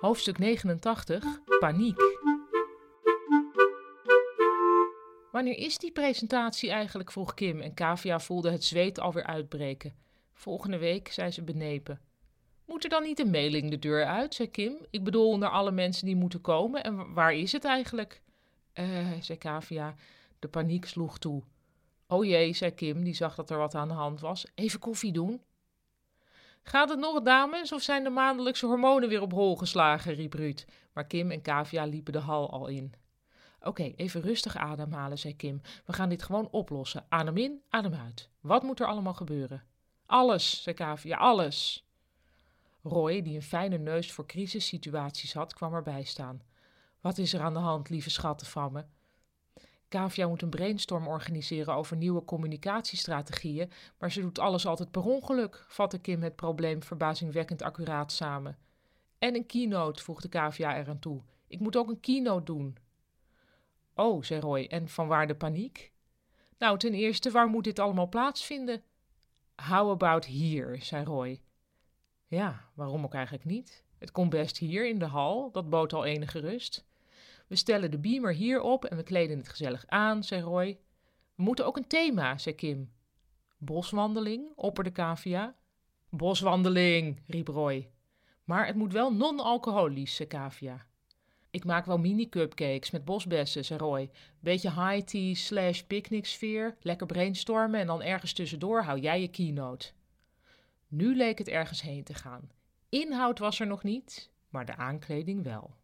Hoofdstuk 89 Paniek. Wanneer is die presentatie eigenlijk? vroeg Kim en Kavia voelde het zweet alweer uitbreken. Volgende week, zei ze benepen. Moet er dan niet een mailing de deur uit, zei Kim. Ik bedoel, naar alle mensen die moeten komen. En waar is het eigenlijk? Eh, zei Kavia. De paniek sloeg toe. O jee, zei Kim, die zag dat er wat aan de hand was. Even koffie doen. Gaat het nog, dames, of zijn de maandelijkse hormonen weer op hol geslagen? riep Ruud. Maar Kim en Kavia liepen de hal al in. Oké, even rustig ademhalen, zei Kim. We gaan dit gewoon oplossen. Adem in, adem uit. Wat moet er allemaal gebeuren? Alles, zei Kavia, alles. Roy, die een fijne neus voor crisissituaties had, kwam erbij staan. Wat is er aan de hand, lieve schatten van me? Kavia moet een brainstorm organiseren over nieuwe communicatiestrategieën, maar ze doet alles altijd per ongeluk, vatte Kim het probleem verbazingwekkend accuraat samen. En een keynote, voegde Kavia eraan toe. Ik moet ook een keynote doen. Oh, zei Roy, en van waar de paniek? Nou, ten eerste, waar moet dit allemaal plaatsvinden? How about here, zei Roy. Ja, waarom ook eigenlijk niet? Het kon best hier in de hal, dat bood al enige rust. We stellen de beamer hier op en we kleden het gezellig aan, zei Roy. We moeten ook een thema, zei Kim. Boswandeling, opperde Kavia. Boswandeling, riep Roy. Maar het moet wel non-alcoholisch, zei Kavia. Ik maak wel mini-cupcakes met bosbessen, zei Roy. Beetje high tea slash picnic sfeer, lekker brainstormen en dan ergens tussendoor hou jij je keynote. Nu leek het ergens heen te gaan. Inhoud was er nog niet, maar de aankleding wel.